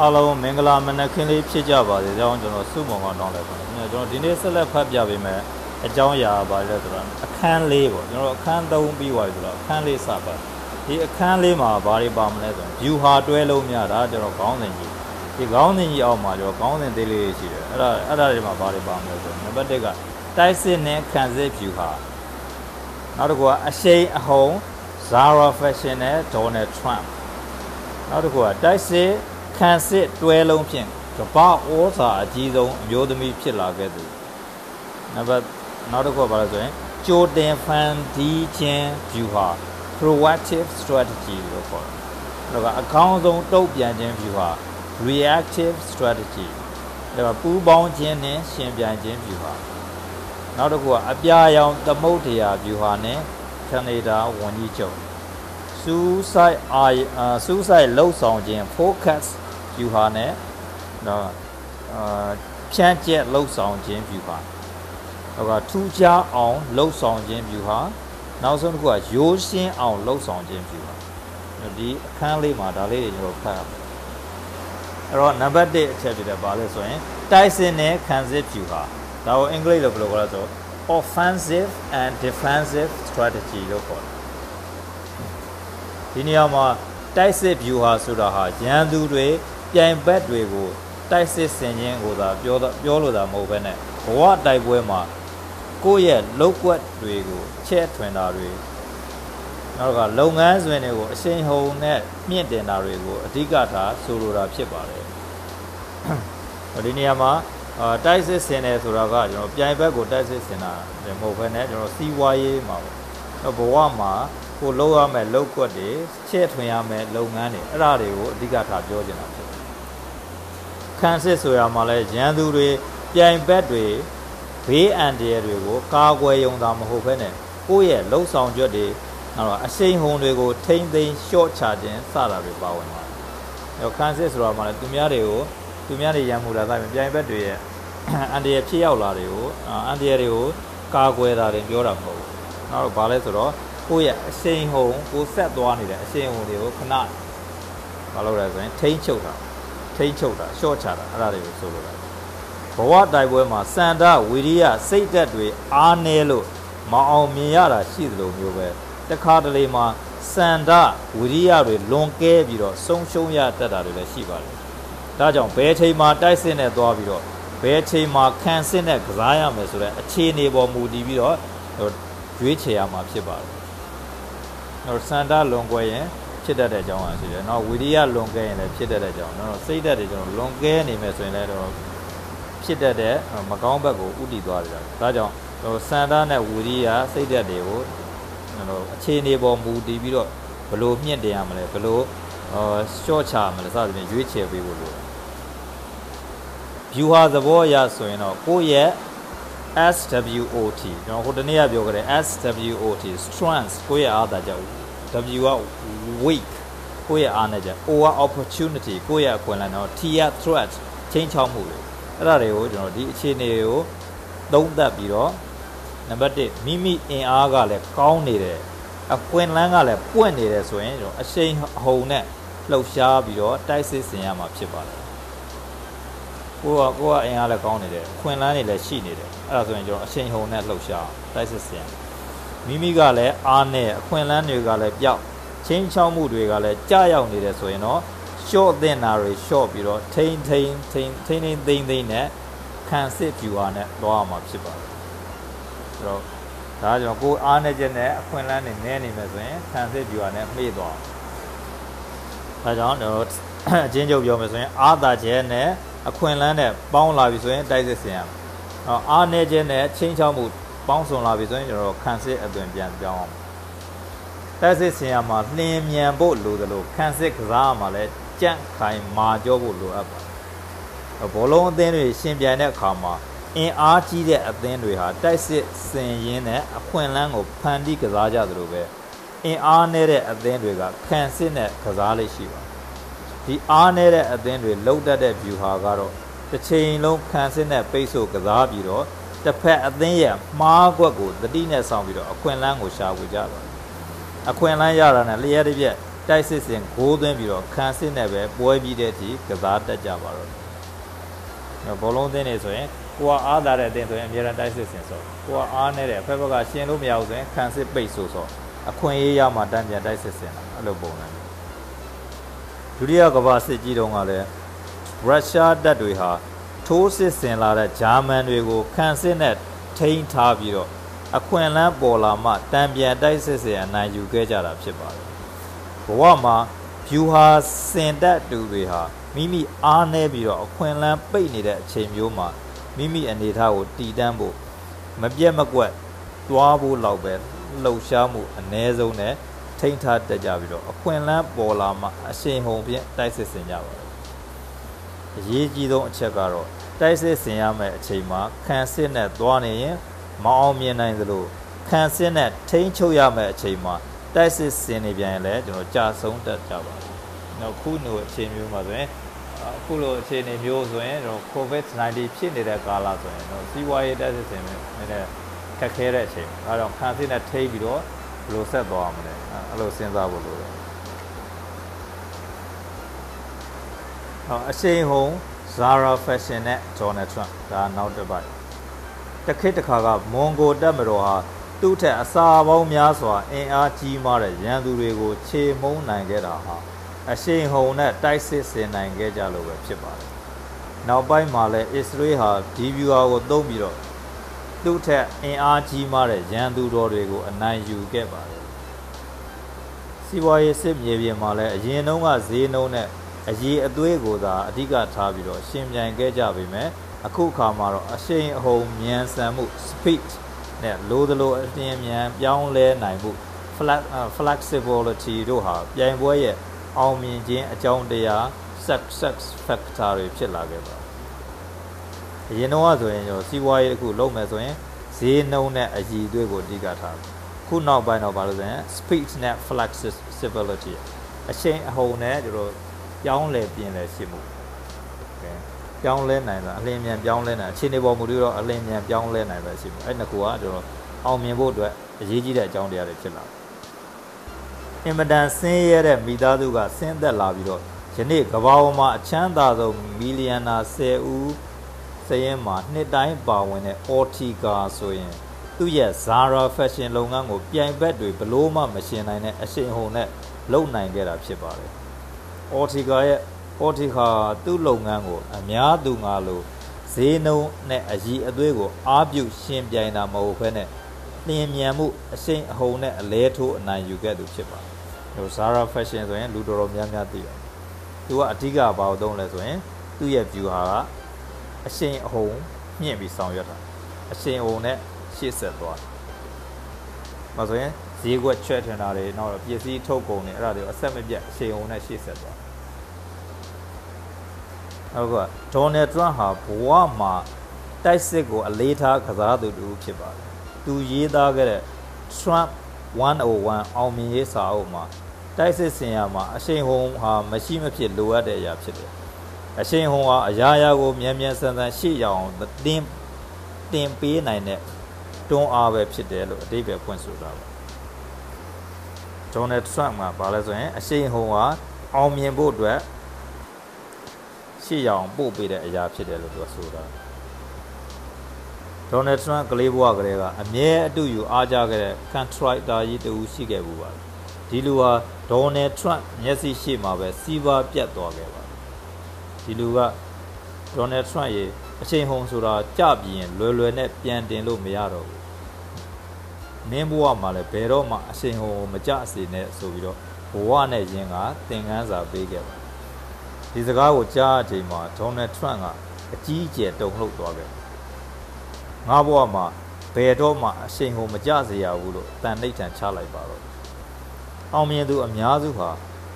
အားလုံးမင်္ဂလာမနက်ခင်းလေးဖြစ်ကြပါစေကြောင်းကျွန်တော်စုမုံကတောင်းလိုက်ပါတယ်ကျွန်တော်ဒီနေ့ဆက်လက်ဖတ်ပြပေးမယ်အကြောင်းအရာပါလဲဆိုတော့အခန်းလေးပေါ့ကျွန်တော်အခန်း3ပြီးသွားပြီဆိုတော့အခန်းလေးစပါဒီအခန်းလေးမှာဘာတွေပါမလဲဆိုတော့ view ဟာတွဲလုံးများတာကျွန်တော်ခေါင်းစဉ်ကြီးဒီခေါင်းစဉ်ကြီးအောက်မှာကျွန်တော်ခေါင်းစဉ်သေးလေးတွေရှိတယ်အဲ့ဒါအဲ့ဒါတွေမှာဘာတွေပါမလဲဆိုတော့နံပါတ်1ကတိုက်စစ်နဲ့ခံစစ် view ဟာနောက်တစ်ခုကအရှိန်အဟုန် Zara Fashion နဲ့ Donald Trump နောက်တစ်ခုကတိုက်စစ် ခံစစ်တွဲလုံးဖြင့်ကမ္ဘာဩဇာအကြီးဆုံးအမျိုးသမီးဖြစ်လာခဲ့သူနံပါတ်နောက်တစ်ခုကဘာလဲဆိုရင်ကြိုတင်ဖန်တီးခြင်း view ဟာ proactive strategy လို့ခေါ်တယ်။ဒါကအကောင်းဆုံးတုံ့ပြန်ခြင်း view ဟာ reactive strategy ဒါကပူးပေါင်းခြင်းနဲ့ရှင်ပြိုင်ခြင်း view ဟာနောက်တစ်ခုကအပြာရောင်သမုဒ္ဒရာ view ဟာနဲ့ကနေဒါဝန်ကြီးချုပ် suicide အာ suicide လှုပ်ဆောင်ခြင်း focus view ဟာနဲ့တော့အာဖြန့်ကျက်လှုပ်ဆောင်ခြင်း view ဟာတော့ကထူးခြားအောင်လှုပ်ဆောင်ခြင်း view ဟာနောက်ဆုံးတစ်ခုကရိုးရှင်းအောင်လှုပ်ဆောင်ခြင်း view ဟာဒီအခန်းလေးမှာဒါလေးတွေကျွန်တော်ဖတ်အောင်အဲ့တော့နံပါတ်1အချက်ဖြစ်တဲ့ပါလဲဆိုရင်တိုက်စင်နဲ့ခံစစ် view ဟာဒါကိုအင်္ဂလိပ်လိုဘယ်လိုခေါ်လဲဆို offensive and defensive strategy လို့ခေါ်တယ်ဒီနေရာမှာတိုက်စစ် view ဟာဆိုတာဟာရန်သူတွေ ပြိုင်ဘက်တွေကိုတိုက်စစ်ဆင်ခြင်းကိုသာပြောပြောလို့သာမဟုတ်ဘဲနဲ့ဘဝတိုက်ပွဲမှာကိုယ့်ရဲ့လောက်ွက်တွေကိုချဲ့ထွင်တာတွေနောက်ကလုပ်ငန်းစဉ်တွေကိုအရှိန်ဟုန်နဲ့မြင့်တင်တာတွေကိုအဓိကထားဆိုလိုတာဖြစ်ပါတယ်ဒီနေရာမှာအာတိုက်စစ်ဆင်တယ်ဆိုတာကကျွန်တော်ပြိုင်ဘက်ကိုတိုက်စစ်ဆင်တာမဟုတ်ဘဲနဲ့ကျွန်တော်စီးပွားရေးမှာပေါ့ဘဝမှာကိုလုပ်ရမယ့်လုပ်ကွက်တွေချဲ့ထွင်ရမယ့်လုပ်ငန်းတွေအဲ့ဒါတွေကိုအဓိကထားပြောချင်တာဖြစ်တယ်။ ခန်းစစ်ဆိုရမှာလဲရန်သူတွေပြိုင်ဘက်တွေဘေးအန္တရာယ်တွေကိုကာကွယ်ရုံသာမဟုတ်ဘဲနဲ့ကိုယ့်ရဲ့လှုပ်ဆောင်ချက်တွေနောက်တော့အရှိန်ဟုန်တွေကိုထိမ့်သိမ်းလျှော့ချခြင်းစတာတွေပါဝင်ပါတယ်။အဲခန်းစစ်ဆိုရမှာလဲသူများတွေကိုသူများတွေရန်မှုလာတိုင်းပြိုင်ဘက်တွေရဲ့အန္တရာယ်ဖြစ်ရောက်လာတွေကိုအန္တရာယ်တွေကိုကာကွယ်တာတွေပြောတာမဟုတ်ဘူး။နောက်တော့ဘာလဲဆိုတော့ကိုယ့်ရဲ့အရှိန်ဟုန်ကိုဆက်သွားနေတဲ့အရှိန်ဟုန်တွေကိုခဏမလုပ်ရဆိုရင်ထိမ့်ချုပ်တာ ထိမ့်ချုပ်တာရှော့ချတာအဲ့ဒါတွေကိုဆိုလိုတာဘဝတိုက်ပွဲမှာစန္ဒဝီရိယစိတ်သက်တွေအားနည်းလို့မအောင်မြင်ရတာရှိသလိုမျိုးပဲတခါတလေမှာစန္ဒဝီရိယတွေလွန်ကဲပြီးတော့ဆုံးရှုံးရတတ်တာတွေလည်းရှိပါတယ်ဒါကြောင့်ဘယ်ချိန်မှာတိုက်စစ်နဲ့သွားပြီးတော့ဘယ်ချိန်မှာခံစစ်နဲ့ကစားရမယ်ဆိုတဲ့အခြေအနေပေါ်မူတည်ပြီးတော့ရွေးချယ်ရမှာဖြစ်ပါတယ်တော့စန္ဒလွန်ကွဲရင် ဖြစ်တတ်တဲ့အကြောင်းအရာရှိတယ်။နောက်ဝီရိယလွန်ကဲရင်လည်းဖြစ်တတ်တဲ့အကြောင်း။နော်စိတ်ဓာတ်တွေကျွန်တော်လွန်ကဲနေမယ်ဆိုရင်လည်းတော့ဖြစ်တတ်တဲ့မကောင်းဘက်ကိုဥတည်သွားတယ်။ဒါကြောင့်ဟိုစန္ဒနဲ့ဝီရိယစိတ်ဓာတ်တွေကိုနော်အခြေအနေပေါ်မူတည်ပြီးတော့ဘလို့မြင့်တင်ရမလဲဘလို့ဟောရှော့ချမလဲစသဖြင့်ရွေးချယ်ပေးဖို့လိုတယ်။ view ဟာသဘောအရဆိုရင်တော့ကိုယ့်ရဲ့ SWOT ကျွန်တော်ဟိုတနေ့ကပြောခဲ့တဲ့ SWOT strength ကိုယ့်ရဲ့အားသာချက် W က weak ကိုယ့်ရဲ့အားနဲ့ချက် O က opportunity ကိုယ့်ရဲ့အခွင့်အလမ်းတော့ T က threat ချင်းချောက်မှုတွေအဲ့ဒါတွေကိုကျွန်တော်ဒီအခြေအနေကိုသုံးသပ်ပြီးတော့နံပါတ်1မိမိအင်အားကလည်းကောင်းနေတယ်အခွင့်အလမ်းကလည်းပွင့်နေတယ်ဆိုရင်ကျွန်တော်အရှိန်အဟုန်နဲ့လှုပ်ရှားပြီးတော့တိုက်စစ်ဆင်ရမှာဖြစ်ပါတယ်ကိုကကိုကအင်အားလည်းကောင်းနေတယ်ခွင်လန်းနေလည်းရှိနေတယ်အဲ့ဒါဆိုရင်ကျွန်တော်အချိန်ဟုန်နဲ့လှုပ်ရှားတိုက်စစ်ဆင် မိမိကလည်းအားနဲ့အခွင်လန်းတွေကလည်းပျောက်ချင်းချောက်မှုတွေကလည်းကြာရောက်နေတယ်ဆိုရင်တော့ရှော့တင်တာတွေရှော့ပြီးတော့ထိန်ထိန်ထိန်ထိန်ထိန်သိမ့်သိမ့်နဲ့ခံစစ်ဖြူအားနဲ့သွားမှာဖြစ်ပါတယ်အဲ့တော့ဒါကြောင့်ကိုအားနဲ့ချက်နဲ့အခွင့်အလန်းတွေနည်းနေမယ်ဆိုရင်ခံစစ်ဖြူအားနဲ့မှေ့သွားဒါကြောင့်တော့အချင်းချုပ်ပြောမယ်ဆိုရင်အာသာချက်နဲ့အခွင့်အလန်းနဲ့ပေါင်းလာပြီဆိုရင်တိုက်စစ်ဆင်ရမယ်။အော်အားနေခြင်းနဲ့ချင်းချောက်မှု ပေါင်းစုံလာပြီဆိုရင်ကျွန်တော်ခံစစ်အသွင်ပြန်ပြောင်းအောင်။တိုက်စစ်ဆင်ရမှာလင်းမြန်ဖို့လိုသလိုခံစစ်ကစားမှာလည်းကြန့်ခိုင်မာကြောဖို့လိုအပ်ပါတယ်။ဘောလုံးအသင်းတွေရှင်ပြိုင်တဲ့အခါမှာအင်အားကြီးတဲ့အသင်းတွေဟာတိုက်စစ်ဆင်ရင်းနဲ့အခွင့်အလန်းကိုဖန်တီးကစားကြသလိုပဲအင်အားနည်းတဲ့အသင်းတွေကခံစစ်နဲ့ကစားလိမ့်ရှိပါတယ်ဒီအားနည်းတဲ့အသင်းတွေလှုပ်တတ်တဲ့ view ဟာကတော့တစ်ချိန်လုံးခံစစ်နဲ့ပိတ်ဆို့ကစားပြီးတော့ တစ်ဖက်အသင်းရဲ့မှားကွက်ကိုတတိနဲ့ဆောင်ပြီးတော့အခွင့်အလန်းကိုရှာဖွေကြတယ်အခွင့်အလန်းရတာနဲ့လျှက်တစ်ပြက်တိုက်စစ်စင်ဂိုးသွင်းပြီးတော့ခံစစ်နဲ့ပဲပွဲပြီးတဲ့အထိကစားတတ်ကြပါတော့ဘောလုံးသင်းနေဆိုရင်ကိုကအားသာတဲ့အတင်းဆိုရင်အများရန်တိုက်စစ်စင်ဆိုကိုကအားနေတဲ့ဖက်ဘက်ကရှင်းလို့မရဘူးဆိုရင်ခံစစ်ပိတ်ဆိုဆိုအခွင့်အရေးရမှတန်းပြန်တိုက်စစ်စင်တာအဲ့လိုပုံစံဒုတိယကမ္ဘာစစ်ကြီးတုန်းကလည်းရုရှားတပ်တွေဟာ ထိုးစစ်ဆင်လာတဲ့ဂျာမန်တွေကိုခံစစ်နဲ့ထိန်းထားပြီးတော့အခွင့်အလမ်းပေါ်လာမှတံပြန်တိုက်စစ်စင်အနိုင်ယူခဲ့ကြတာဖြစ်ပါတယ်ဘဝမှာဖြူဟာစင်တက်တူတွေဟာမိမိအားနေပြီးတော့အခွင့်အလမ်းပိတ်နေတဲ့အချိန်မျိုးမှာမိမိအနေထားကိုတည်တံ့ဖို့မပြတ်မကွက်သွားဖို့လောက်ပဲလှုပ်ရှားမှုအ ਨੇ ဆုံးနဲ့ထိန်းထားတတ်ကြပြီးတော့အခွင့်အလမ်းပေါ်လာမှအရှင်ဟုန်ဖြင့်တိုက်စစ်ဆင်ကြပါတယ်အရေးကြီးဆုံးအချက်ကတော့ တိုက်စစ်ဆင်ရမယ့်အချိန်မှာခံစစ်နဲ့သွားနေရင်မအောင်မြင်နိုင်သလိုခံစစ်နဲ့ထိန်းချုပ်ရမယ့်အချိန်မှာတိုက်စစ်ဆင်နေပြန်ရင်လည်းကျွန်တော်ကြာဆုံးတတ်ကြပါတယ်။နောက်ခုနိုအချိန်မျိုးမှာဆိုရင်အခုလိုအခြေအနေမျိုးဆိုရင်တော့ COVID-19 ဖြစ်နေတဲ့ကာလဆိုရင်တော့စီးပွားရေးတက်စစ်ဆင်နေနဲ့ခက်ခဲတဲ့အချိန်အဲတော့ခံစစ်နဲ့ထိပြီးတော့ဘယ်လိုဆက်သွားမလဲအဲ့လိုစဉ်းစားဖို့လိုတယ်ဟောအရှိန်ဟုံ Zara Fashion နဲ့ Donald Trump ဒါနောက်တစ်ပတ်တခိတခါကမွန်ဂိုတက်မတော်ဟာသူ့ထက်အစာပေါင်းများစွာအင်အားကြီးမားတဲ့ရန်သူတွေကိုခြေမုံနိုင်ခဲ့တာဟာအရှိန်ဟုန်နဲ့တိုက်စစ်ဆင်နိုင်ခဲ့ကြလို့ပဲဖြစ်ပါတယ်။နောက်ပိုင်းမှာလည်းအစ္စရေးဟာဒီဗျူဟာကိုသုံးပြီးတော့သူ့ထက်အင်အားကြီးမားတဲ့ရန်သူတော်တွေကိုအနိုင်ယူခဲ့ပါတယ်။စီးပွားရေးစစ်မြေပြင်မှာလည်းအရင်တုန်းကဈေးနှုန်းနဲ့ အရေးအသွေးကိုသာအဓိကထားပြီးတော့ရှင်ပြိုင်ခဲ့ကြပေမဲ့အခုအခါမှာတော့အရှိန်အဟုန်မြန်ဆန်မှု speed နဲ့လိုသလိုအလင်းမြန်ပြောင်းလဲနိုင်မှု flexibility တို့ဟာပြိုင်ပွဲရဲ့အောင်မြင်ခြင်းအကြောင်းတရား success factor တွေဖြစ်လာခဲ့ပါအရင်တော့ဆိုရင်ကျွန်တော်စီးပွားရေးတစ်ခုလုပ်မယ်ဆိုရင်ဈေးနှုန်းနဲ့အည်အသွေးကိုအဓိကထားခုနောက်ပိုင်းတော့ဘာလို့ဆိုရင် speed နဲ့ flexibility အချိန်အဟုန်နဲ့ကျွန်တော် ပြောင်းလဲပြင်လဲရှိမှုပြောင်းလဲနိုင်တာအလင်းမြန်ပြောင်းလဲနိုင်အခြေအနေပေါ်မူတည်တော့အလင်းမြန်ပြောင်းလဲနိုင်ပဲရှိမှုအဲ့နှစ်ခုကကျွန်တော်အောင်မြင်ဖို့အတွက်အရေးကြီးတဲ့အကြောင်းတရားတွေဖြစ်လာတယ်အင်မတန်ဆင်းရဲတဲ့မိသားစုကဆင်းသက်လာပြီးတော့ယနေ့ကမ္ဘာပေါ်မှာအချမ်းသာဆုံးမီလီယံနာ10ဦးစရင်မှာနှစ်တိုင်းပါဝင်တဲ့ Ortica ဆိုရင်သူ့ရဲ့ Zara Fashion လုပ်ငန်းကိုပြိုင်ဘက်တွေဘလို့မှမရှင်နိုင်တဲ့အရှိန်ဟုန်နဲ့လုပ်နိုင်ခဲ့တာဖြစ်ပါတယ်။ Ortica ရဲ့ Ortica သူ့လုပ်ငန်းကိုအများသူငါလိုဈေးနှုန်းနဲ့အကြီးအသွေးကိုအားပြုရှင်ပြိုင်တာမဟုတ်ဘဲနဲ့လျင်မြန်မှုအရှိန်အဟုန်နဲ့အလဲထိုးအနိုင်ယူခဲ့သူဖြစ်ပါတယ်ဟို Zara Fashion ဆိုရင်လူတော်တော်များများသိတယ်သူကအဓိကဘာလို့သုံးလဲဆိုရင်သူ့ရဲ့ view ဟာအရှိန်အဟုန်မြင့်ပြီးဆောင်ရွက်တာအရှိန်အဟုန်နဲ့ရှေ့ဆက်သွားမဆိုရင် ဈေးကွက်ချဲ့ထင်တာတွေနောက်တော့ပစ္စည်းထုတ်ကုန်တွေအဲ့ဒါတွေကိုအဆက်မပြတ်အရှိန်အဟုန်နဲ့ရှေ့ဆက်သွားဟုတ်ကဲ့ဒေါ်နယ်ထရန့်ဟာဘဝမှာတိုက်စစ်ကိုအလေးထားကစားသူတူဖြစ်ပါတယ်သူရေးသားခဲ့တဲ့ Trump 101အောင်မြင်ရေးစာအုပ်မှာတိုက်စစ်စင်ရမှာအရှိန်ဟုန်ဟာမရှိမဖြစ်လိုအပ်တဲ့အရာဖြစ်တယ်။အရှိန်ဟုန်ဟာအရာရာကိုမြန်မြန်ဆန်ဆန်ရှေ့ရောက်အောင်တင်တင်ပေးနိုင်တဲ့တွန်းအားပဲဖြစ်တယ်လို့အတိတ်ပဲဖွင့်ဆိုတာပါ။ ဒေါ်နယ်ထရန့်ကဘာလဲဆိုရင်အရှိန်ဟုန်ဟာအောင်မြင်ဖို့အတွက်ရှေ့ရောက်အောင်ပို့ပေးတဲ့အရာဖြစ်တယ်လို့သူကဆိုတာ။ဒေါ်နယ်ထရန့်ကလေးဘဝကလေးကအမြဲအတူယူအားကြခဲ့တဲ့ contractor ကြီးတူရှိခဲ့ဘူးပါဒီလူဟာဒေါ်နယ်ထရန့်မျက်စိရှိမှပဲစီးပါပြတ်သွားခဲ့ပါဒီလူကဒေါ်နယ်ထရန့်ရဲ့အချိန်ဟုန်ဆိုတာကြပြင်းလွယ်လွယ်နဲ့ပြန်တင်လို့မရတော့ဘူး မင်းဘဝမှာလည်းဘယ်တော့မှအချိန်ဟုန်မကြစေနဲ့ဆိုပြီးတော့ဘဝနဲ့ယင်ကသင်ခန်းစာပေးခဲ့ပါဒီစကားကိုကြားအချိန်မှာဒေါ်နယ်ထရန့်ကအကြီးအကျယ်တုန်လှုပ်သွားခဲ့ငါဘဝမှာဘယ်တော့မှအရှိန်ကိုမကြစေရဘူးလို့တန်နှိတ်ထန်ချလိုက်ပါတော့အောင်မြင်သူအများစုဟာ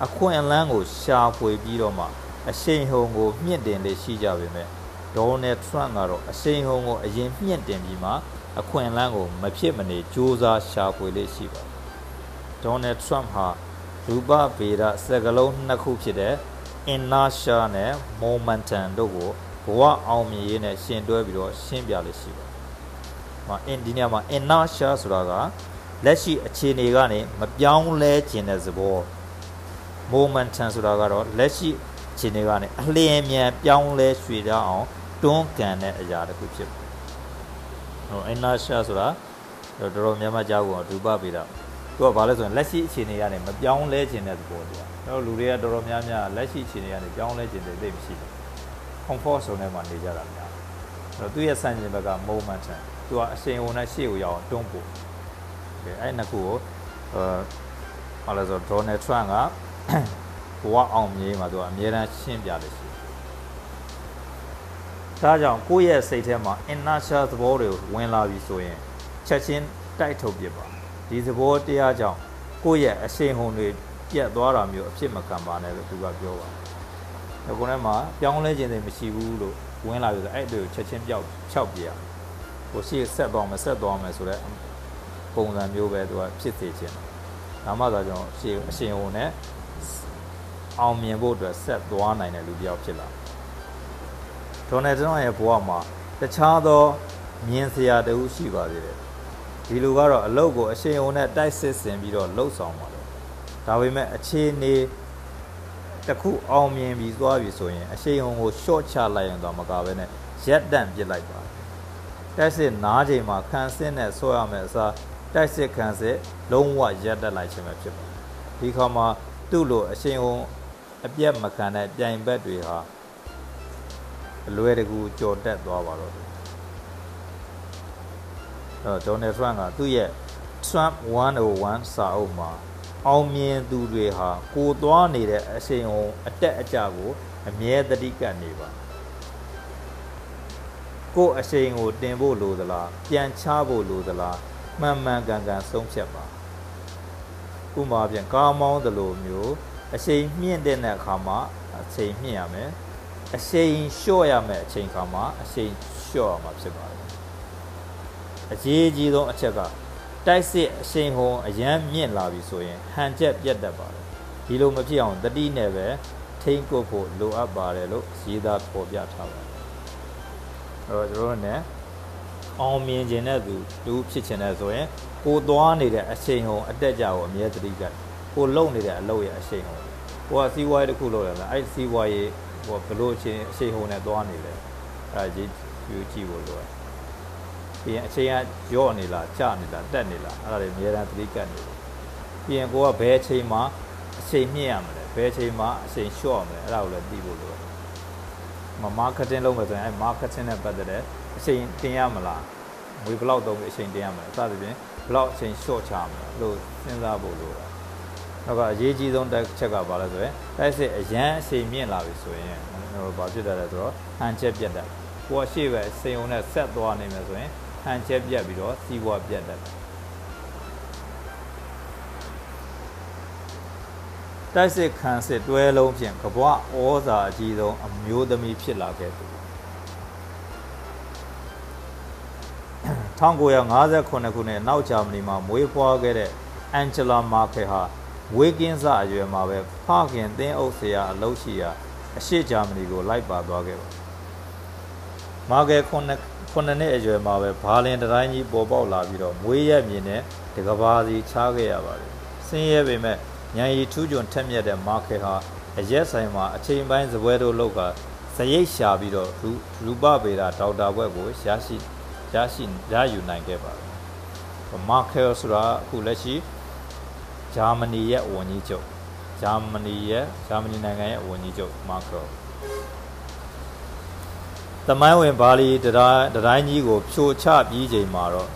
အခွင့်အလမ်းကိုရှာဖွေပြီးတော့မှအရှိန်ဟုန်ကိုမြင့်တင်လေးရှိကြပေမဲ့ဒေါ်နယ်ထရန့်ကတော့အရှိန်ဟုန်ကိုအရင်မြင့်တင်ပြီးမှ အခွင့်အလမ်းကိုမဖြစ်မနေစူးစမ်းရှာဖွေလေးရှိပါဒေါ်နယ်ထရန့်ဟာရူပဗေဒစကလုံးနှစ်ခုဖြစ်တဲ့ inertia နဲ့ momentum တို့ကိုဘဝအောင်မြင်ရေးနဲ့ရှင်တွဲပြီးတော့ရှင်းပြလေးရှိပါမှာအင်ဒီနေရာမှာ inertia ဆိုတာကလက်ရှိအခြေအနေကနေမပြောင်းလဲခြင်းတဲ့သဘော momentum ဆိုတာကတော့လက်ရှိခြေနေကနေအလျင်မြန်ပြောင်းလဲရွှေ့ကြအောင်တွန်းကန်တဲ့အရာတစ်ခုဖြစ်တယ်။ ဟို inertia ဆိုတာတော်တော်များများကြားကုန်ရူပပေတာသူကဘာလဲဆိုရင်လက်ရှိအခြေအနေကနေမပြောင်းလဲခြင်းတဲ့သဘောတရား။တော့လူတွေကတော်တော်များများလက်ရှိအခြေအနေကနေပြောင်းလဲခြင်းတွေသိမရှိဘူး။ comfort zone ထဲမှာနေကြတာများ။အဲ့တော့သူ့ရဲ့စံချိန်ဘက်က momentum သူကအရှိန်အဟုန်နဲ့ရှေ့ကိုရောက်အောင်တွန်းပို့။အဲ့နှစ်ခုကိုအဲဘာလဲဆိုတော့ Donald Trump ကဘဝအောင်မြင်မှာသူကအမြဲတမ်းရှင်းပြတယ်ရှိ ဒါကြောင့်ကိုယ့်ရဲ့စိတ်ထဲမှာ inertia သဘောတွေဝင်လာပြီဆိုရင်ချက်ချင်းတိုက်ထုတ်ပြပါဒီသဘောတရားကြောင့်ကိုယ့်ရဲ့အရှိန်ဟုန်တွေပြတ်သွားတာမျိုးအဖြစ်မခံပါနဲ့လို့သူကပြောပါတယ်။ဒီကုန်းထဲမှာပြောင်းလဲခြင်းတွေမရှိဘူးလို့ဝင်လာပြီဆိုအဲ့တွေကိုချက်ချင်းပြောက်ဖြောက်ပြရ။ဟိုရှိဆက်သွားမယ်ဆက်သွားမယ်ဆိုတော့ပုံစံမျိုးပဲသူကဖြစ်စေခြင်း။ဒါမှသာကျွန်တော်အရှိအရှိန်ဟုန်နဲ့အောင်မြင်ဖို့အတွက်ဆက်သွားနိုင်တဲ့လူတစ်ယောက်ဖြစ်လာ ဒေါ်နယ်ထရန့်ရဲ့ဘဝမှာတခြားသောမြင်စရာတခုရှိပါသေးတယ်ဒီလူကတော့အလုတ်ကိုအရှိန်အဟုန်နဲ့တိုက်စစ်ဆင်ပြီးတော့လှုပ်ဆောင်ပါတယ်ဒါပေမဲ့အခြေအနေတစ်ခုအောင်မြင်ပြီးသွားပြီဆိုရင်အရှိန်အဟုန်ကိုရှော့ချလိုက်ရင်တော့မကဘဲနဲ့ရက်တန့်ပစ်လိုက်ပါတိုက်စစ်နားချိန်မှာခံစစ်နဲ့ဆွဲရမယ်အစားတိုက်စစ်ခံစစ်လုံးဝရက်တက်လိုက်ခြင်းပဲဖြစ်ပါတယ်ဒီခါမှာသူ့လိုအရှိန်အဟုန်အပြတ်မခံတဲ့ပြိုင်ဘက်တွေဟာ အလွယ်တကူကြော်တက်သွားပါတော့တယ်အဲဒေါ်နယ်ထရန့်ကသူ့ရဲ့ Trump 101စာအုပ်မှာအောင်မြင်သူတွေဟာကိုသွားနေတဲ့အရှိန်အဟုန်အတက်အကျကို အမြဲတတိကပ်နေပါကိုအရှိန်ကိုတင်ဖို့လိုသလားပြန်ချဖို့လိုသလားမှန်မှန်ကန်ကန်ဆုံးဖြတ်ပါဥပမာပြန်ကားမောင်းသလိုမျိုးအချိန်မြင့်တဲ့အခါမှာအချိန်မြင့်ရမယ် အချိန်လျှော့ရမယ်အချိန်ခါမှာအချိန်လျှော့ရမှာဖြစ်ပါတယ်အရေးကြီးဆုံးအချက်ကတိုက်စစ်အချိန်ဟုံအရန်မြင့်လာပြီဆိုရင်ဟန်ချက်ပြတ်တတ်ပါတယ်ဒီလိုမဖြစ်အောင်တတိနဲ့ပဲထိန်းကိုဖို့လိုအပ်ပါတယ်လို့ရေးသားပေါ်ပြထားပါတယ်အဲ့တော့ကျွန်တော်တို့ ਨੇ အောင်မြင်ခြင်းတဲ့သူတူဖြစ်ခြင်းတဲ့ဆိုရင်ကိုသွားနေတဲ့အချိန်ဟုံအတက်ကြကိုအမြဲတတိကကိုလုံနေတဲ့အလုပ်ရဲ့အရှိန်ဟုံကိုကစီးပွားရေးတစ်ခုလုပ်ရလားအဲ့စီးပွားရေး ဟိုဘလို့အချိန်အရှိန်ဟုံနဲ့သွားနေလဲအဲ့ဒါကြီးယူကြည့်ဖို့လိုတယ်ပြီးရင်အချိန်ကရော့နေလားကျနေလားတက်နေလားအဲ့ဒါတွေအများအားသတိကတ်နေတယ်ပြီးရင်ကိုကဘယ်အချိန်မှာအချိန်မြင့်ရမလဲဘယ်အချိန်မှာအချိန်လျှော့ရမလဲအဲ့ဒါကိုလည်းသိဖို့လိုတယ်မမားကတ်တင်လုပ်မယ်ဆိုရင်အဲ့မားကတ်တင်နဲ့ပတ်သက်တဲ့အချိန်တင်ရမလားငွေဘလောက်သုံးပြီးအချိန်တင်ရမလဲအစသဖြင့်ဘလောက်အချိန်လျှော့ချမလဲလို့စဉ်းစားဖို့လိုတာ နောက်ကအရေးကြီးဆုံးတစ်ချက်ကဘာလဲဆိုရင်တိုက်စစ်အရန်အချိန်မြင့်လာပြီဆိုရင်ဟိုဘာဖြစ်တတ်လဲဆိုတော့ဟန်ချက်ပြတ်တယ်ကိုကရှေ့ပဲစိန်ုံနဲ့ဆက်သွားနေမယ်ဆိုရင်ဟန်ချက်ပြတ်ပြီးတော့စီးပွားပြတ်တယ်တိုက်စစ်ခံစစ်တွဲလုံးဖြင့်ကဘွားဩဇာအကြီးဆုံးအမျိုးသမီးဖြစ်လာခဲ့သူ1958ခုနှစ်နောက်ဂျာမနီမှာမွေးဖွားခဲ့တဲ့အန်ဂျလာမာကယ်ဟာ ဝေကင်းစအရွယ်မှာပဲဖခင်သင်းအုပ်ဆရာအလုပ်ရှိရာအရှိဂျာမနီကိုလိုက်ပါသွားခဲ့ပါမာကယ်ခုနှစ်ခုနှစ်အရွယ်မှာပဲဘာလင်တတိုင်းကြီးပေါ်ပေါက်လာပြီးတော့မွေးရက်မြင်တဲ့တကဘာစီချားခဲ့ရပါတယ်ဆင်းရဲပေမဲ့ညံရီထူးချွန်ထက်မြက်တဲ့မာကယ်ဟာအရက်ဆိုင်မှာအချိန်ပိုင်းစပွဲတို့လောက်ကစရိတ်ရှာပြီးတော့ရူပဗေဒဒေါက်တာဘွဲ့ကိုရရှိရရှိရယူနိုင်ခဲ့ပါတယ်မာကယ်ဆိုတာအခုလက်ရှိ ဂျာမနီရဲ့ဝန်ကြီးချုပ်ဂျာမနီရဲ့ဂျာမနီနိုင်ငံရဲ့ဝန်ကြီးချုပ်မာကရိုတမိုင်းဝင်ဘာလီတတိုင်းကြီးကိုဖြိုချပြီးချိန်မှာတော့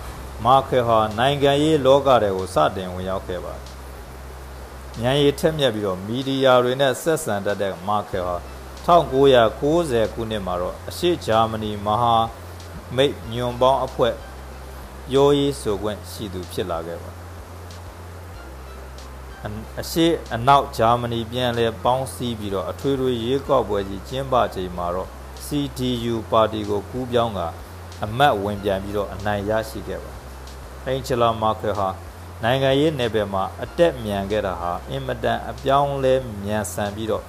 မာကယ်ဟာနိုင်ငံရေးလောကတွေကိုစတင်ဝင်ရောက်ခဲ့ပါတယ်။ဉာဏ်ရည်ထက်မြက်ပြီးတော့မီဒီယာတွေနဲ့ဆက်ဆံတတ်တဲ့မာကယ်ဟာ1990ခုနှစ်မှာတော့အရှိဂျာမနီမဟာမိတ်ညွန်ပေါင်းအဖွဲ့ရိုးရေးဆိုခွင့်ရှိသူဖြစ်လာခဲ့ပါ အရှိအနောက်ဂျာမနီပြန်လဲပေါင်းစည်းပြီးတော့အထွေထွေရွေးကောက်ပွဲကြီးကျင်းပချိန်မှာတော့ CDU ပါတီကိုကူးပြောင်းကအမတ်ဝင်ပြန်ပြီးတော့အနိုင်ရရှိခဲ့ပါအင်ချလာမာကယ်ဟာနိုင်ငံရေးနယ်ပယ်မှာအတက်မြန်ခဲ့တာဟာအင်မတန်အပြောင်းလဲမြန်ဆန်ပြီးတော့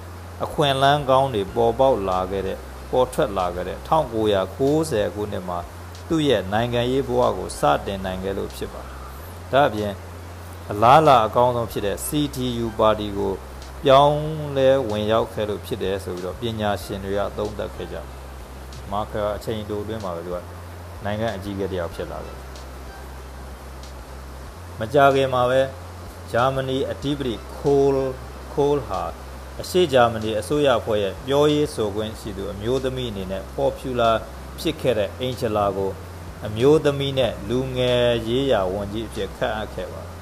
အခွင့်အလမ်းကောင်းတွေပေါ်ပေါက်လာခဲ့တဲ့ပေါ်ထွက်လာခဲ့တဲ့1990ခုနှစ်မှာသူ့ရဲ့နိုင်ငံရေးဘဝကိုစတင်နိုင်ခဲ့လို့ဖြစ်ပါတယ်။ဒါ့အပြင် အလားလာအကောင်းဆုံးဖြစ်တဲ့ CTU ပါတီကိုပြောင်းလဲဝင်ရောက်ခဲ့လို့ဖြစ်တယ်ဆိုပြီးတော့ပညာရှင်တွေကအသုံးသပ်ခဲ့ကြမာကာအချိန်တိုအတွင်းမှာပဲသူကနိုင်ငံအကြီးအကဲတယောက်ဖြစ်လာတယ်မကြခင်မှာပဲဂျာမနီအတိပတိခိုးခိုးဟာအရှိဂျာမနီအစိုးရအဖွဲ့ရဲ့ပြောရေးဆိုခွင့်ရှိသူအမျိုးသမီးအနေနဲ့ popular ဖြစ်ခဲ့တဲ့အင်ဂျလာကို အမျိုးသမီးနဲ့လူငယ်ရေးရာဝန်ကြီးအဖြစ်ခန့်အပ်ခဲ့ပါ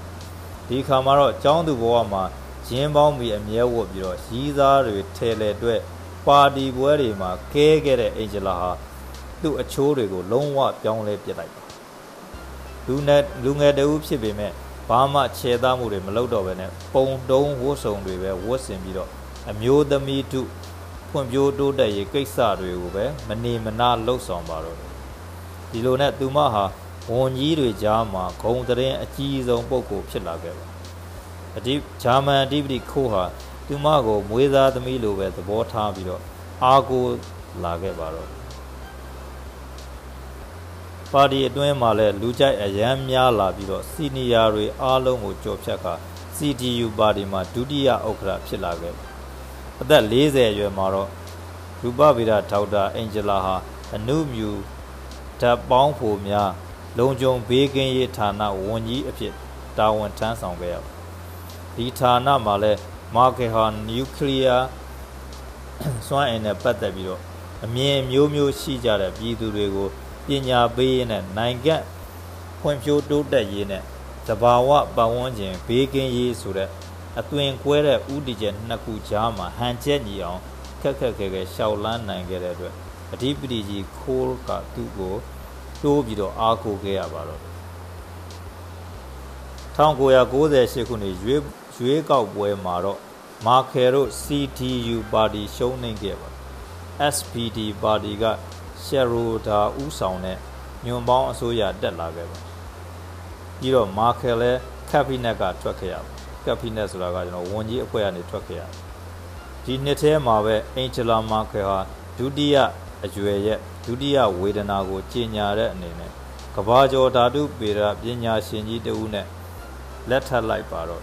ဒီခါမှာတော့ကျောင်းသူဘဝမှာရင်းပေါင်းပြီးအမြဲဝတ်ပြီးတော့ရီးသားတွေထဲလေအတွက်ပါတီပွဲတွေမှာကဲခဲ့တဲ့အင်ဂျလာဟာသူ့အချိုးတွေကိုလုံးဝပြောင်းလဲပြစ်လိုက်ပါလူနဲ့လူငယ်တဦးဖြစ်ပေမဲ့ဘာမှခြေသားမှုတွေမလုပ်တော့ဘဲနဲ့ပုံတုံးဝတ်စုံတွေပဲဝတ်ဆင်ပြီးတော့အမျိုးသမီးတို့ဖွံ့ဖြိုးတိုးတက်ရေးကိစ္စတွေကိုပဲမနေမနာလှုပ်ဆောင်ပါတော့ဒီလိုနဲ့သူမဟာ ဝန်ကြီးတွေကြားမှာဂုံတရင်အကြီးဆုံးပုဂ္ဂိုလ်ဖြစ်လာခဲ့ပါအဒီဂျာမန်အဓိပတိခိုးဟာသူမကိုမွေးသားသမီးလိုပဲသဘောထားပြီးတော့အာကိုလာခဲ့ပါတော့ပါတီအတွင်းမှာလည်းလူကြိုက်အရန်များလာပြီးတော့စီနီယာတွေအားလုံးကိုကြော်ဖြတ်ခါ CDU ပါတီမှာဒုတိယဥက္ကဋ္ဌဖြစ်လာခဲ့အသက်40အရွယ်မှာတော့ရူပဗေဒဒေါက်တာအင်ဂျလာဟာအနုမြူဓာတ်ပေါင်းဖို့များ လုံခြုံဘေးကင်းရေးဌာနဝန်ကြီးအဖြစ်တာဝန်ထမ်းဆောင်ခဲ့ရဒီဌာနမှာလဲမာကယ်ဟာနျူကလ িয়ার စွမ်းအင်နဲ့ပတ်သက်ပြီးတော့အမြင်မျိုးမျိုးရှိကြတဲ့ပြည်သူတွေကိုပညာပေးရင်းနဲ့နိုင်ငံဖွံ့ဖြိုးတိုးတက်ရေးနဲ့သဘာဝပတ်ဝန်းကျင်ဘေးကင်းရေးဆိုတဲ့အသွင်ကွဲတဲ့ဥတီကျနှစ်ခုကြားမှာဟန်ချက်ညီအောင်ခက်ခက်ခဲခဲရှောက်လန်းနိုင်ခဲ့တဲ့အတွက်အဓိပတိကြီးခိုးကသူ့ကို တိုးပြီးတော့အားကိုးခဲ့ရပါတော့1998ခုနှစ်ရွေးရွေးကောက်ပွဲမှာတော့မာခဲတို့ CTU ပါတီရှုံးနိမ့်ခဲ့ပါ SPD ပါတီကရှယ်ရိုဒါဥဆောင်တဲ့ညွန်ပေါင်းအစိုးရတက်လာခဲ့ပါပြီးတော့မာခဲလည်းကက်ဘိနက်ကထွက်ခဲ့ရပါကက်ဘိနက်ဆိုတာကကျွန်တော်ဝန်ကြီးအဖွဲ့ကနေထွက်ခဲ့ရဒီနှစ်ထဲမှာပဲအင်ဂျလာမာခဲဟာဒုတိယအရွယ်ရဲ့ ဒုတိယဝေဒနာကိုကြီးညာတဲ့အနေနဲ့ကဘာကျော်ဓာတုပေရပညာရှင်ကြီးတဦးနဲ့လက်ထပ်လိုက်ပါတော့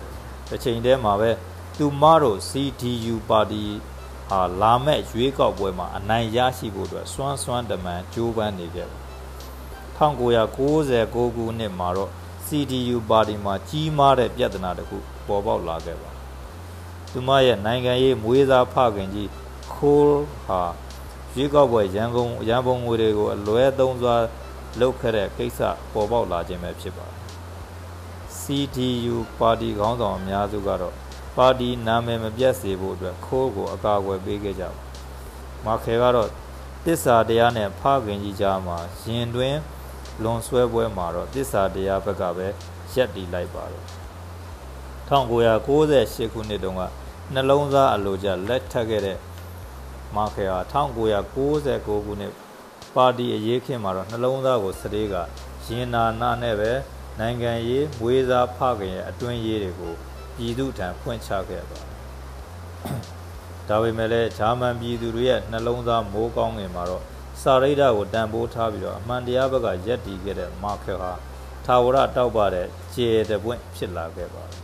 တစ်ချိန်တည်းမှာပဲသူမတို့ CDU ပါတီဟာလာမဲ့ရွေးကောက်ပွဲမှာအနိုင်ရရှိဖို့အတွက်စွမ်းစွမ်းတမန်ကြိုးပမ်းနေခဲ့တယ်1996ခုနှစ်မှာတော့ CDU ပါတီမှာကြီးမားတဲ့ပြဿနာတစ်ခုပေါ်ပေါက်လာခဲ့ပါသူမရဲ့နိုင်ငံရေးမွေးစားဖခင်ကြီးခိုးဟာ ရွေးကောက်ပွဲရန်ကုန်ရန်ပုံငွေတွေကိုအလွဲသုံးစွာလုပ်ခဲ့တဲ့ကိစ္စပေါ်ပေါက်လာခြင်းပဲဖြစ်ပါတယ် CDU ပါတီခေါင်းဆောင်အများစုကတော့ပါတီနာမည်မပြတ်စေဖို့အတွက်ခိုးကိုအကာအကွယ်ပေးခဲ့ကြပါမာခဲကတော့တစ္ဆာတရားနဲ့ဖခင်ကြီးကြားမှာရင်တွင်လွန်ဆွဲပွဲမှာတော့တစ္ဆာတရားဘက်ကပဲရက်တီလိုက်ပါတော့1998ခုနှစ်တုန်းကနှလုံးသားအလိုကျလက်ထပ်ခဲ့တဲ့ မာခဲဟာ1999ခုနှစ်ပါတီအရေးခင်းမှာတော့နှလုံးသားကိုစတေးကရင်နာနာနဲ့ပဲနိုင်ငံရေးမွေးစားဖခင်ရဲ့အတွင်းရေးတွေကိုပြည်သူထံဖွင့်ချခဲ့ပါဒါပေမဲ့လည်းဂျာမန်ပြည်သူတွေရဲ့နှလုံးသားမိုးကောင်းငင်မှာတော့စာရိဒ္ဓကိုတန်ဖိုးထားပြီးတော့အမှန်တရားဘက်ကရက်တည်ခဲ့တဲ့မာခဲဟာထာဝရတောက်ပတဲ့ကျေတပွင့်ဖြစ်လာခဲ့ပါတယ်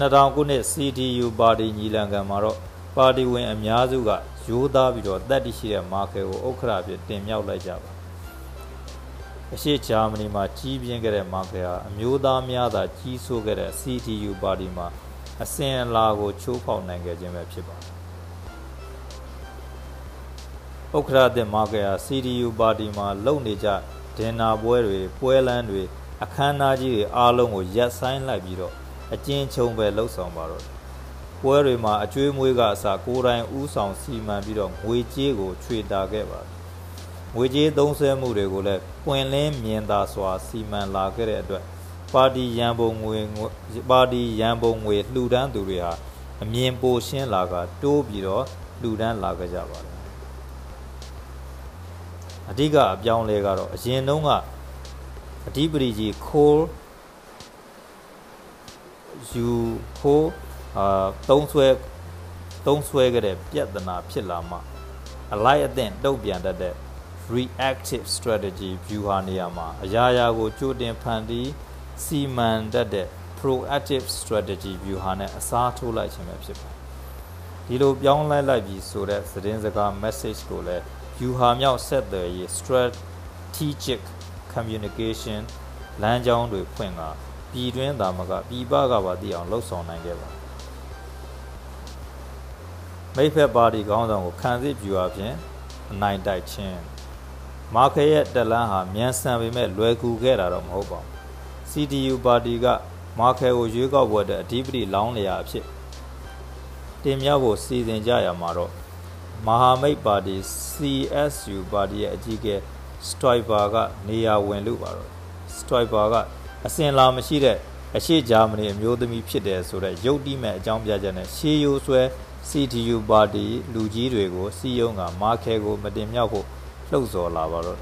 2000ခုနှစ် CDU ပါတီညီလံခံမှာတော့ ပါတီဝင်အများစုကရိုးသားပြီးတော့တတ်တရှိတဲ့မာခဲကိုဥက္ခရာဖြစ်တင်မြှောက်လိုက်ကြပါအရှိဂျာမနီမှာကြီးပြင်းခဲ့တဲ့မာခဲဟာအမျိုးသားများသာကြီးစိုးခဲ့တဲ့ CDU ပါတီမှာအစဉ်အလာကိုချိုးဖောက်နိုင်ခဲ့ခြင်းပဲဖြစ်ပါတယ်။ဥက္ကရာတဲ့မာခဲဟာ CDU ပါတီမှာလုံနေကြဒင်နာပွဲတွေပွဲလန်းတွေအခမ်းအနားကြီးတွေအားလုံးကိုရက်ဆိုင်လိုက်ပြီးတော့အကျဉ်းချုံပဲလှုပ်ဆောင်ပါတော့ ပွဲတွေမှာအကျွေးမွေးကအစာကိုယ်တိုင်ဥဆောင်စီမံပြီးတော့ငွေကြေးကိုချွေတာခဲ့ပါတယ်ငွေကြေးသုံးစွဲမှုတွေကိုလည်းပွင့်လင်းမြင်သာစွာစီမံလာခဲ့တဲ့အတွက်ပါတီရန်ပုံငွေပါတီရန်ပုံငွေလှူဒန်းသူတွေဟာအမြင်ပိုရှင်းလာကတိုးပြီးတော့လှူဒန်းလာခဲ့ကြပါတယ်အဓိကအပြောင်းလဲကတော့အရင်တုန်းကအဓိပတိကြီးခိုးယူခိုး အာသုံးဆွဲသုံးဆွဲကြတဲ့ပြဿနာဖြစ်လာမှအလိုက်အသင့်တုတ်ပြန်တတ်တဲ့ reactive strategy view ဟာနေရာမှာအရာရာကိုကြိုတင်ဖန်တီးစီမံတတ်တဲ့ proactive strategy view ဟာနဲ့အစားထိုးလိုက်ခြင်းပဲဖြစ်ပါတယ်ဒီလိုပြောင်းလဲလိုက်ပြီးဆိုတဲ့သတင်းစကား message ကိုလည်း view ဟာမြောက်ဆက်သွယ်ရေး strategic communication လမ်းကြောင်းတွေဖွင့်ကပြည်တွင်းသားမကပြည်ပကပါသိအောင်လှုပ်ဆောင်နိုင်ခဲ့ပါ မိဖက်ပါတီခေါင်းဆောင်ကိုခံစစ်ပြူအပြင်အနိုင်တိုက်ခြင်းမာခရဲ့တလန်းဟာမြန်ဆန်ပေမဲ့လွယ်ကူခဲ့တာတော့မဟုတ်ပါဘူး CDU ပါတီကမာခဲကိုရွေးကောက်ပွဲတဲ့အဓိပတိလောင်းလျာအဖြစ်တင်မြဖို့စီစဉ်ကြရမှာတော့မဟာမိတ်ပါတီ CSU ပါတီရဲ့အကြီးအကဲ Striper ကနေရာဝင်လို့ပါတော့ Striper ကအစင်လာမရှိတဲ့အရှိဂျာမနီအမျိုးသမီးဖြစ်တယ်ဆိုတော့ရုပ်တိမဲ့အကြောင်းပြချက်နဲ့ရှေးရိုးဆွဲ CDU ပါတီလူကြီးတွေကိုစီယုံကမာခဲကို မတင်မြောက်ဖို့လှုပ်ဆော်လာပါတော့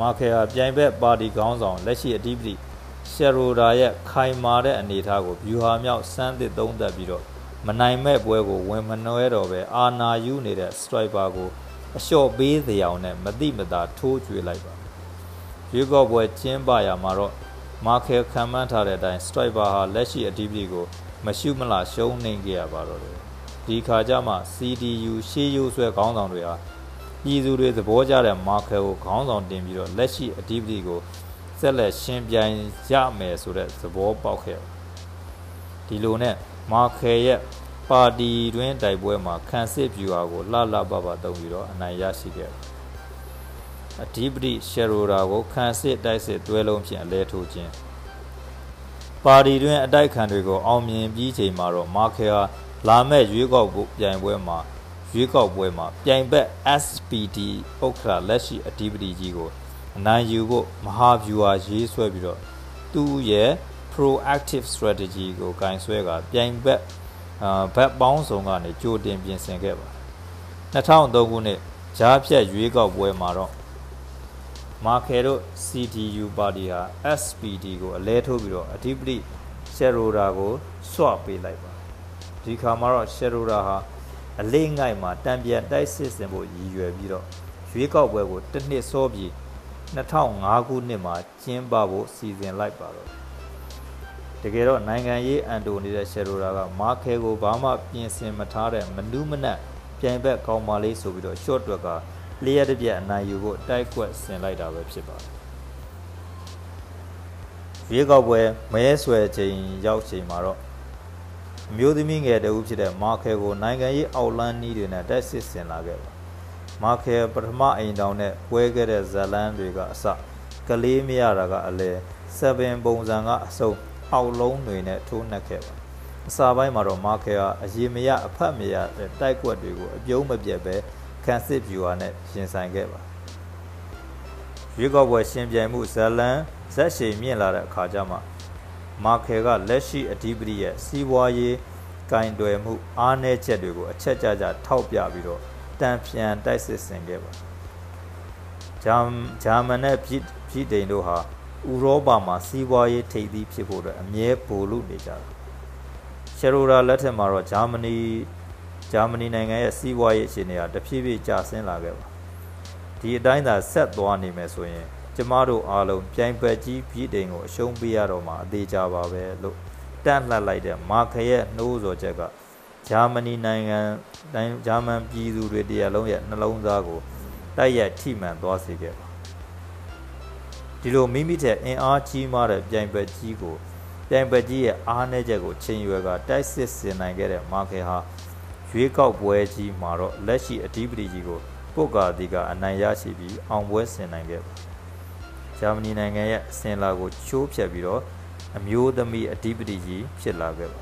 မာခဲဟာပြိုင်ဘက်ပါတီခေါင်းဆောင်လက်ရှိအဓိပတိရှယ်ရိုဒါရဲ့ခိုင်မာတဲ့အနေအထားကိုဗျူဟာမြောက်စမ်းသစ်သုံးသပ်ပြီးတော့မနိုင်မဲ့ပွဲကိုဝင်မနှွဲတော့ပဲအာနာယူနေတဲ့စထရိုက်ပါကိုအလျှော့ပေးစရာနဲ့မတိမတာထိုးကျွေးလိုက်ပါရွေးကောက်ပွဲကျင်းပရမှာတော့မာခဲခံမှန်းထားတဲ့အတိုင်းစထရိုက်ပါဟာလက်ရှိအဓိပတိကို မရှုမလားရှုံးနေကြရပါတော့တယ်ဒီခါကျမှ CDU ရှေးရိုးဆွဲခေါင်းဆောင်တွေဟာပြည်သူတွေသဘောကျတဲ့မာခဲကိုခေါင်းဆောင်တင်ပြီးတော့လက်ရှိအဓိပတိကိုဆက်လက်ရှင်ပြိုင်ရမယ်ဆိုတဲ့သဘောပေါက်ခဲ့ဒီလိုနဲ့မာခဲရဲ့ပါတီတွင်တိုက်ပွဲမှာခန့်စစ်ဗျူဟာကိုလှလှပပတုံးပြီးတော့အနိုင်ရရှိခဲ့အဓိပတိရှယ်ရိုဒါကိုခန့်စစ်တိုက်စစ်တွဲလုံးဖြင့်အလဲထိုးခြင်း ပါတီတွင်အတိုက်ခံတွေကိုအောင်မြင်ပြီးချိန်မှာတော့မာခဲဟာလာမဲ့ရွေးကောက်ပြိုင်ပွဲမှာရွေးကောက်ပွဲမှာပြိုင်ဘက် SPD ဥက္ကဋ္ဌလက်ရှိအဓိပတိကြီးကိုအနိုင်ယူဖို့မဟာဗျူဟာရေးဆွဲပြီးတော့သူ့ရဲ့ proactive strategy ကိုဂင်ဆွဲကပြိုင်ဘက်အာဘက်ပေါင်းစုံကနေကြိုတင်ပြင်ဆင်ခဲ့ပါ2003ခုနှစ်ဂျားဖြတ်ရွေးကောက်ပွဲမှာတော့ မာခဲတို့ CDU ပါတီဟာ SPD ကိုအလဲထိုးပြီးတော့အဓိပတိရှယ်ရိုဒါကိုစွတ်ပေးလိုက်ပါဒီခါမှာတော့ရှယ်ရိုဒါဟာအလေးငိုက်မှာတံပြန်တိုက်စစ်စင်ဖို့ရည်ရွယ်ပြီးတော့ရွေးကောက်ပွဲကိုတစ်နှစ်စောပြီး2005ခုနှစ်မှာကျင်းပဖို့စီစဉ်လိုက်ပါတော့တကယ်တော့နိုင်ငံရေးအန်တိုနေတဲ့ရှယ်ရိုဒါကမာခဲကိုဘာမှပြင်ဆင်မထားတဲ့မနူးမနက်ပြိုင်ဘက်ကောင်းပါလေးဆိုပြီးတော့ short တွက်က လျှက်တစ်ပြက်အနိုင်ယူဖို့တိုက်ကွက်ဆင်လိုက်တာပဲဖြစ်ပါတယ်ရွေးကောက်ပွဲမဲဆွယ်ချိန်ရောက်ချိန်မှာတော့အမျိုးသမီးငယ်တဦးဖြစ်တဲ့မာခဲကိုနိုင်ငံရေးအောက်လန်းနီးတွေနဲ့တိုက်စစ်ဆင်လာခဲ့ပါမာခဲပထမအိမ်တောင်နဲ့ပွဲခဲ့တဲ့ဇလန်းတွေကအစကလေးမရတာကအလဲ7ပုံစံကအစုံအောက်လုံးတွေနဲ့ထိုးနှက်ခဲ့ပါအစာပိုင်းမှာတော့မာခဲဟာအရေးမရအဖတ်မရတဲ့တိုက်ကွက်တွေကိုအပြုံးမပြတ်ပဲ ခံစစ်ဗျူဟာနဲ့ရင်ဆိုင်ခဲ့ပါရွေးကောက်ပွဲရှင်ပြိုင်မှုဇလန်းဇက်ရှိန်မြင့်လာတဲ့အခါကျမှမာခဲကလက်ရှိအဓိပတိရဲ့စီးပွားရေးကင်တွယ်မှုအားနည်းချက်တွေကိုအချက်ကြကြထောက်ပြပြီးတော့တန်ပြန်တိုက်စစ်ဆင်ခဲ့ပါဂျာဂျာမန်နဲ့ပြည်ပြည်တိန်တို့ဟာဥရောပမှာစီးပွားရေးထိပ်သီးဖြစ်ဖို့အတွက်အမြဲပိုလို့နေကြတယ်ရှယ်ရိုဒါလက်ထက်မှာတော့ဂျာမနီ ဂျာမနီနိုင်ငံရဲ့စီးပွားရေးအခြေအနေဟာတဖြည်းဖြည်းကျဆင်းလာခဲ့ပါဒီအတိုင်းသာဆက်သွားနေမယ်ဆိုရင် ကျမတို့အားလုံးပြိုင်ပွဲကြီးပြည်တိန်ကိုအရှုံးပေးရတော့မှအသေးကြပါပဲလို့တန့်လှပ်လိုက်တဲ့မာခရဲ့နှိုးဆော်ချက်ကဂျာမနီနိုင်ငံတိုင်းဂျာမန်ပြည်သူတွေတရားလုံးရဲ့နှလုံးသားကိုတိုက်ရိုက်ထိမှန်သွားစေခဲ့ပါဒီလိုမိမိတဲ့အင်အားကြီးမားတဲ့ပြိုင်ပွဲကြီးကိုပြိုင်ပွဲကြီးရဲ့အားနည်းချက်ကိုချိန်ရွယ်ကတိုက်စစ်ဆင်နိုင်ခဲ့တဲ့မာခဲဟာ ရွေးကောက်ပွဲကြီးမှာတော့လက်ရှိအဓိပတိကြီးကိုပုတ်ကာတီကအနိုင်ရရှိပြီးအောင်ပွဲဆင်နိုင်ခဲ့ပါဂျာမနီနိုင်ငံရဲ့အစဉ်လာကိုချိုးဖျက်ပြီးတော့အမျိုးသမီးအဓိပတိကြီးဖြစ်လာခဲ့ပါ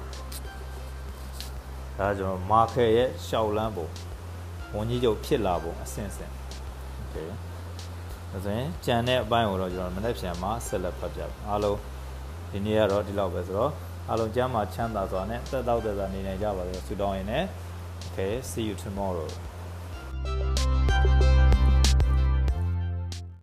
ဒါကျွန်တော်မာခဲရဲ့ရှောက်လန်းပုံဝန်ကြီးချုပ်ဖြစ်လာပုံအဆင့်ဆင့်โอเคဒါဆိုရင်ကြံတဲ့အပိုင်းကိုတော့ကျွန်တော်မနေ့ပြန်မှာဆက်လက်ဖတ်ပြပါအားလုံးဒီနေ့ကတော့ဒီလောက်ပဲဆိုတော့အားလုံးကျမ်းမှာချမ်းသာစွာနဲ့သက်တောက်သက်သာနေနိုင်ကြပါစေဆုတောင်းရင်းနဲ့ okay see you tomorrow